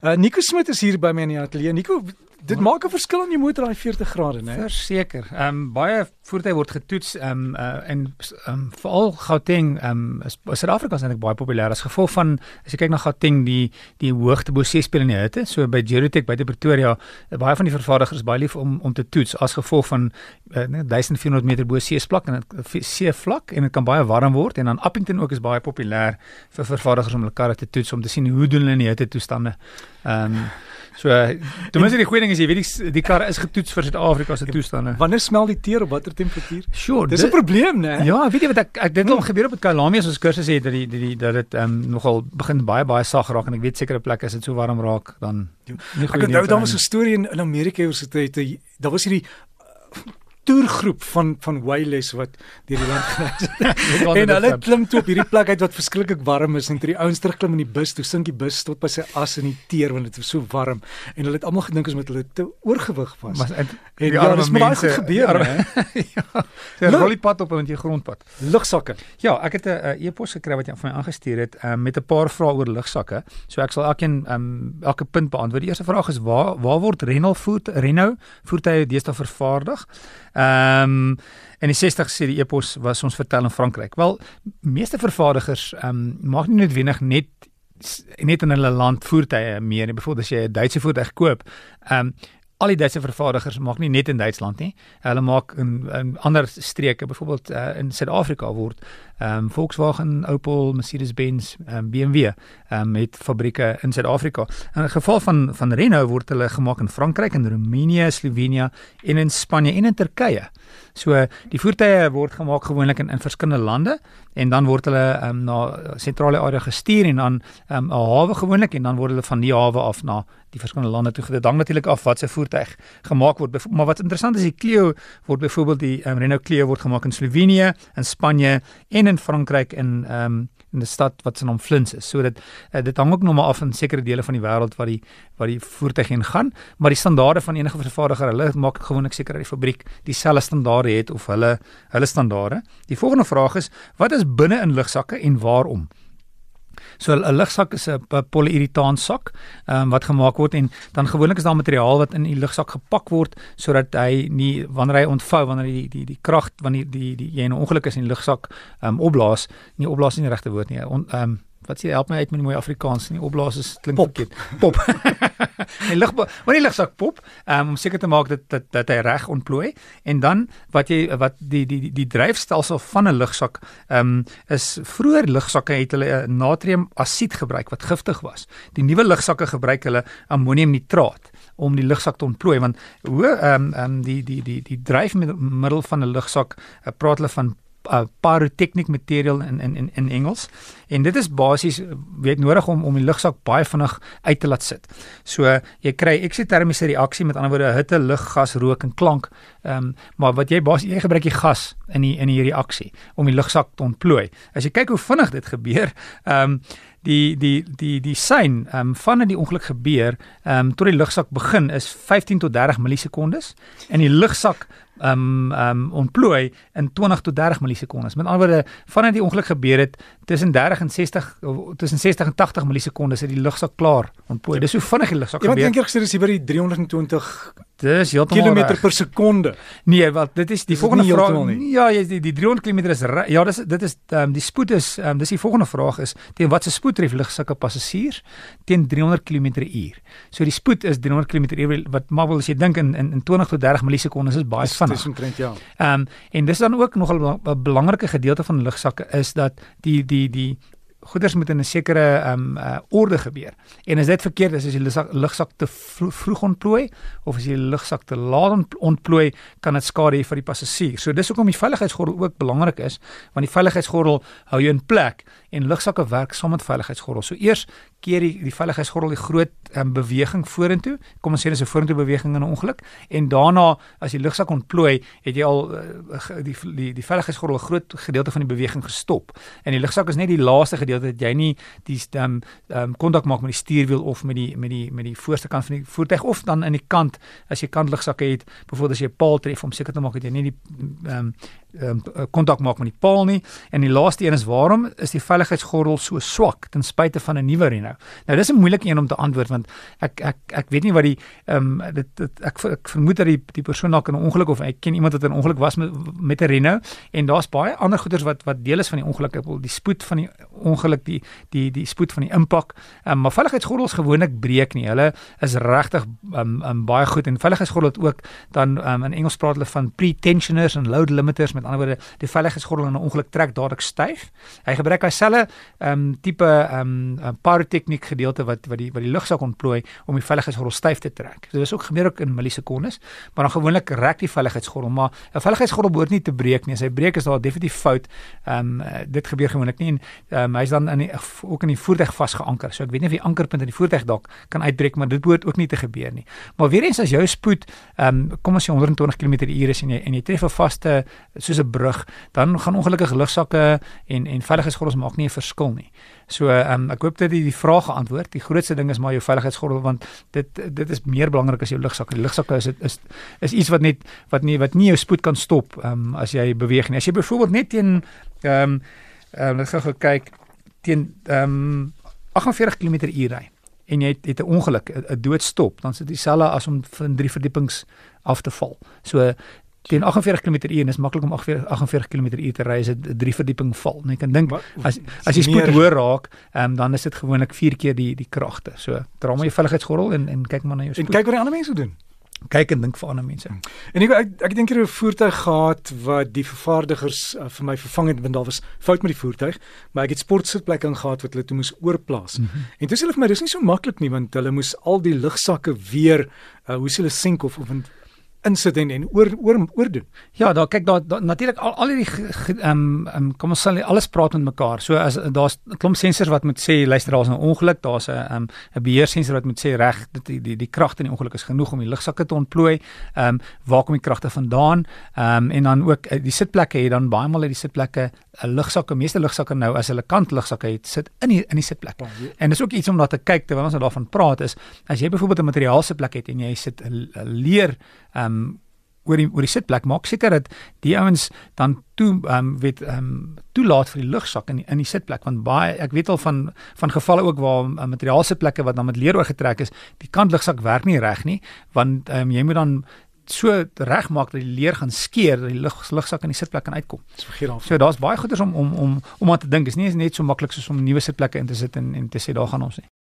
Uh Nico Smit is hier by my in die ateljee. Nico, dit maak 'n verskil aan jou motor daai 40 grade, né? Verseker. Ehm um, baie voertuie word getoets ehm um, uh, en ehm um, veral Gauteng ehm um, Suid-Afrika is eintlik baie populêr as gevolg van as jy kyk na Gauteng die die hoogte bo see speel in die hitte. So by Gerotech by Pretoria, baie van die vervaardigers baie lief om om te toets as gevolg van uh, 1400 meter bo see vlak en see vlak en dit kan baie warm word en dan Appington ook is baie populêr vir vervaardigers om hulle karre te toets om te sien hoe doen hulle in die hitte toestande. Ehm um, so ten minste die goeie ding is jy weet die die kar is getoets vir Suid-Afrika se toestande. Wanneer smel die teer op watter temperatuur? Sure, dis 'n probleem, né? Ja, weet jy wat ek ek dit het al gebeur op met Kalamias ons kursus het dat die die dat dit ehm um, nogal begin baie baie sag raak en ek weet sekere plekke as dit so warm raak dan. Ek onthou daar was 'n storie in, in Amerika oor so tyd daar was hierdie toergroep van van Wayless wat deur die land gereis het. En hulle klim toe op hierdie plek uit wat verskriklik warm is en toe die ouens terugklim in die bus, toe sink die bus tot by sy as in die teer want dit was so warm en hulle het almal gedink as met hulle te oorgewig was. Maar en, en ja, dis maar baie gebeur hè. ja. Sy rollipad op met die grondpad. Lugsakke. Ja, ek het 'n e-pos gekry wat jy van my aangestuur het um, met 'n paar vrae oor lugsakke. So ek sal elkeen um, elke punt beantwoord. Die eerste vraag is waar waar word Renault voert Renault voertuie deesdae vervaardig? Ehm um, en die 60 sê die epos was ons vertel in Frankryk. Wel, meeste vervaardigers ehm um, maak nie noodwendig net net in hulle land voertuie meer nie. Byvoorbeeld as jy 'n Duitse voertuig koop, ehm um, al die Duitse vervaardigers maak nie net in Duitsland nie. Hulle maak in, in ander streke, byvoorbeeld uh, in Suid-Afrika word ehm um, Volkswagen, Opel, Mercedes-Benz, um, BMW ehm um, met fabrieke in Suid-Afrika. In geval van van Renault word hulle gemaak in Frankryk en Roemenië, Slovenië en in Spanje en in Turkye. So die voertuie word gemaak gewoonlik in, in verskillende lande en dan word hulle um, na sentrale area gestuur en dan um, 'n hawe gewoonlik en dan word hulle van die hawe af na die verskillende lande toe gedoen. Dan natuurlik af wat se voertuig gemaak word. Maar wat interessant is, die Clio word byvoorbeeld die um, Renault Clio word gemaak in Slovenië, in Spanje en in Frankryk in ehm um, in 'n stad wat se naam Flins is. So dit uh, dit hang ook nog maar af in sekere dele van die wêreld waar die waar die voertuig heen gaan, maar die standaarde van enige vervaardiger, hulle maak gewoonlik seker dat die fabriek dieselfde standaarde het of hulle hulle standaarde. Die volgende vraag is: wat is binne in lugsakke en waarom? So 'n lugsak is 'n polyuretaan sak um, wat gemaak word en dan gewoonlik is daar materiaal wat in die lugsak gepak word sodat hy nie wanneer hy ontvou wanneer die die die krag wanneer die die jy 'n ongeluk is in die lugsak um, opblaas, nie opblaas nie die regte woord nie. On, um, wat sê help my uit met die mooi Afrikaans nie opblaas is klink verkeerd. Pop. en lig wanneer die lugsak pop um, om seker te maak dat dat dat hy reg ontplooi en dan wat jy wat die die die, die dryfstelsel van 'n lugsak um, is vroeër lugsakke het hulle natriumasied gebruik wat giftig was. Die nuwe lugsakke gebruik hulle ammoniumnitraat om die lugsak te ontplooi want hoe ehm um, um, die die die die dryfmiddel van 'n lugsak uh, praat hulle van uh, pyrotechnic material in in in in Engels. En dit is basies weet nodig om om die lugsak baie vinnig uit te laat sit. So jy kry eksotermiese reaksie met ander woorde hitte, lig, gas, rook en klank. Ehm um, maar wat jy basies jy gebruik die gas in die in die reaksie om die lugsak te ontplooi. As jy kyk hoe vinnig dit gebeur, ehm um, die die die die sein ehm um, vanaf die ongeluk gebeur ehm um, tot die lugsak begin is 15 tot 30 millisekondes en die lugsak um um ontplooi in 20 tot 30 millisekondes. Met ander woorde, vanaf die ongeluk gebeur het tussen 30 en 60 tussen 60 en 80 millisekondes het die lugsak klaar ontplooi. Dis hoe vinnig die lugsak gebeur. Ek dink ek sê dis by die 320 Dis heeltemal kilometer per sekonde. Nee, wat dit is die dis volgende vraag. Ja, jy die die 300 km is ja, dis dit is um, die spoed is um, dis die volgende vraag is teen watter spoed tref lugsakke passasiers teen 300 km/h. So die spoed is 300 km/h wat maar wil as jy dink in, in in 20 tot 30 millisekondes is baie vinnig. Dis omtrent ja. Ehm um, en dis dan ook nogal 'n belangrike gedeelte van lugsakke is dat die die die goeders moet in 'n sekere ehm um, uh, orde gebeur. En as dit verkeerd is, as die lugsak te vro vroeg ontplooi of as die lugsak te laat ontplooi, kan dit skade hê vir die passasier. So dis hoekom die veiligheidsgordel ook belangrik is, want die veiligheidsgordel hou jou in plek en lugsakke werk saam met veiligheidsgordel. So eers keer die die veiligheidsgordel die groot um, beweging vorentoe. Kom ons sê dis 'n vorentoe beweging in 'n ongeluk en daarna as die lugsak ontplooi, het jy al uh, die die die veiligheidsgordel 'n groot gedeelte van die beweging gestop. En die lugsak is net die laaste gedeelte dat jy nie die ehm um, kontak um, maak met die stuurwiel of met die met die met die voorste kant van die voertuig of dan in die kant as jy kantlugsakke het, byvoorbeeld as jy 'n paal tref om seker te maak dat jy nie die ehm um, ehm um, kontak maak met die paal nie. En die laaste een is waarom is die veiligheidsgordel so swak ten spyte van 'n nuwe Renault? Nou dis 'n moeilike een om te antwoord want ek ek ek weet nie wat die ehm um, dit, dit ek ek vermoed dat die die persoon dalk in 'n ongeluk of ek ken iemand wat in 'n ongeluk was met met 'n Renault en daar's baie ander goeders wat wat deel is van die ongeluk, die spoed van die ongeluk, die die die spoed van die impak. Ehm um, maar veiligheidsgordels gewoonlik breek nie. Hulle is regtig ehm um, um, baie goed en veiligheidsgordel het ook dan um, in Engels praat hulle van pretensioners en load limiters met ander woorde die veiligheidsgordel in 'n ongeluk trek dadelik styf. Hy gebruik dieselfde ehm um, tipe ehm um, pyrotechniek gedeelte wat wat die wat die lugsak ontplooi om die veiligheidsgordel styf te trek. So dis ook gebeur ook in millisekondes, maar dan gewoonlik rek die veiligheidsgordel, maar 'n veiligheidsgordel behoort nie te breek nie. As hy breek is daar definitief fout. Ehm um, dit gebeur gewoonlik nie en ehm um, hy's dan in die, ook in die voertuig vasgeanker. So ek weet nie of die ankerpunt in die voertuig dalk kan uitbreek, maar dit behoort ook nie te gebeur nie. Maar weer eens as jou spoed ehm um, kom ons sê 120 km/h is en jy en jy tref 'n vaste soos 'n brug, dan gaan ongelukkig lugsakke en en veiligheidsgordels maak nie 'n verskil nie. So ehm um, ek hoop dat jy die vraag geantwoord. Die grootste ding is maar jou veiligheidsgordel want dit dit is meer belangrik as jou lugsakke. Die lugsakke is is is iets wat net wat nie wat nie jou spoed kan stop ehm um, as jy beweeg nie. As jy byvoorbeeld net teen ehm um, ehm um, net gou kyk teen ehm um, 48 km/h ry en jy het, het 'n ongeluk, 'n doodstop, dan is dit dieselfde as om van drie verdiepings af te val. So teen 48 km/h is maklik om 48 km/h te ry as dit drie verdieping val. Jy kan dink as as jy spoed hoër raak, um, dan is dit gewoonlik 4 keer die die kragte. So dra maar jou veiligheidsgordel en en kyk maar na jou spoed. En kyk wat die ander mense doen kyk en dink vir ander mense. En ek ek, ek dink het 'n voertuig gehad wat die vervaardigers uh, vir my vervang het want daar was fout met die voertuig, maar ek het sportsitplekke ingehaat wat hulle toe moes oorplaas. Mm -hmm. En dis hulle vir my dis nie so maklik nie want hulle moes al die lugsakke weer uh, hoe se hulle sink of of insit en oor oor oor doen. Ja, daar kyk daar da, natuurlik al al hierdie ehm um, um, kom ons sê alles praat met mekaar. So as daar's 'n klomp sensors wat moet sê luister daar's 'n ongeluk, daar's 'n ehm um, 'n beheersensor wat moet sê reg dit die die, die kragte in die ongeluk is genoeg om die lugsakke te ontplooi. Ehm um, waar kom die kragte vandaan? Ehm um, en dan ook eh, die sitplekke het dan baie maal uit die sitplekke 'n lugsakke, meeste lugsakke nou as hulle kant lugsakke het, sit in die in die sitplek. En dis ook iets om na te kyk terwyl ons nou daarvan praat is as jy byvoorbeeld 'n materiaal sitplek het en jy sit 'n leer ehm um, oor die oor die sitplek maak seker dat die ouens dan toe ehm um, weet ehm um, toelaat vir die lugsak in die, in die sitplek want baie ek weet al van van gevalle ook waar uh, materiaal sitplekke wat dan met leer oorgetrek is die kant lugsak werk nie reg nie want ehm um, jy moet dan so regmaak dat die leer gaan skeer dat die lug lugsak in die sitplek kan uitkom. Dis vergeet al. So daar's baie goeders om om om om aan te dink. Dit is nie net so maklik soos om nuwe sitplekke in te sit en en te sê daar gaan ons nie.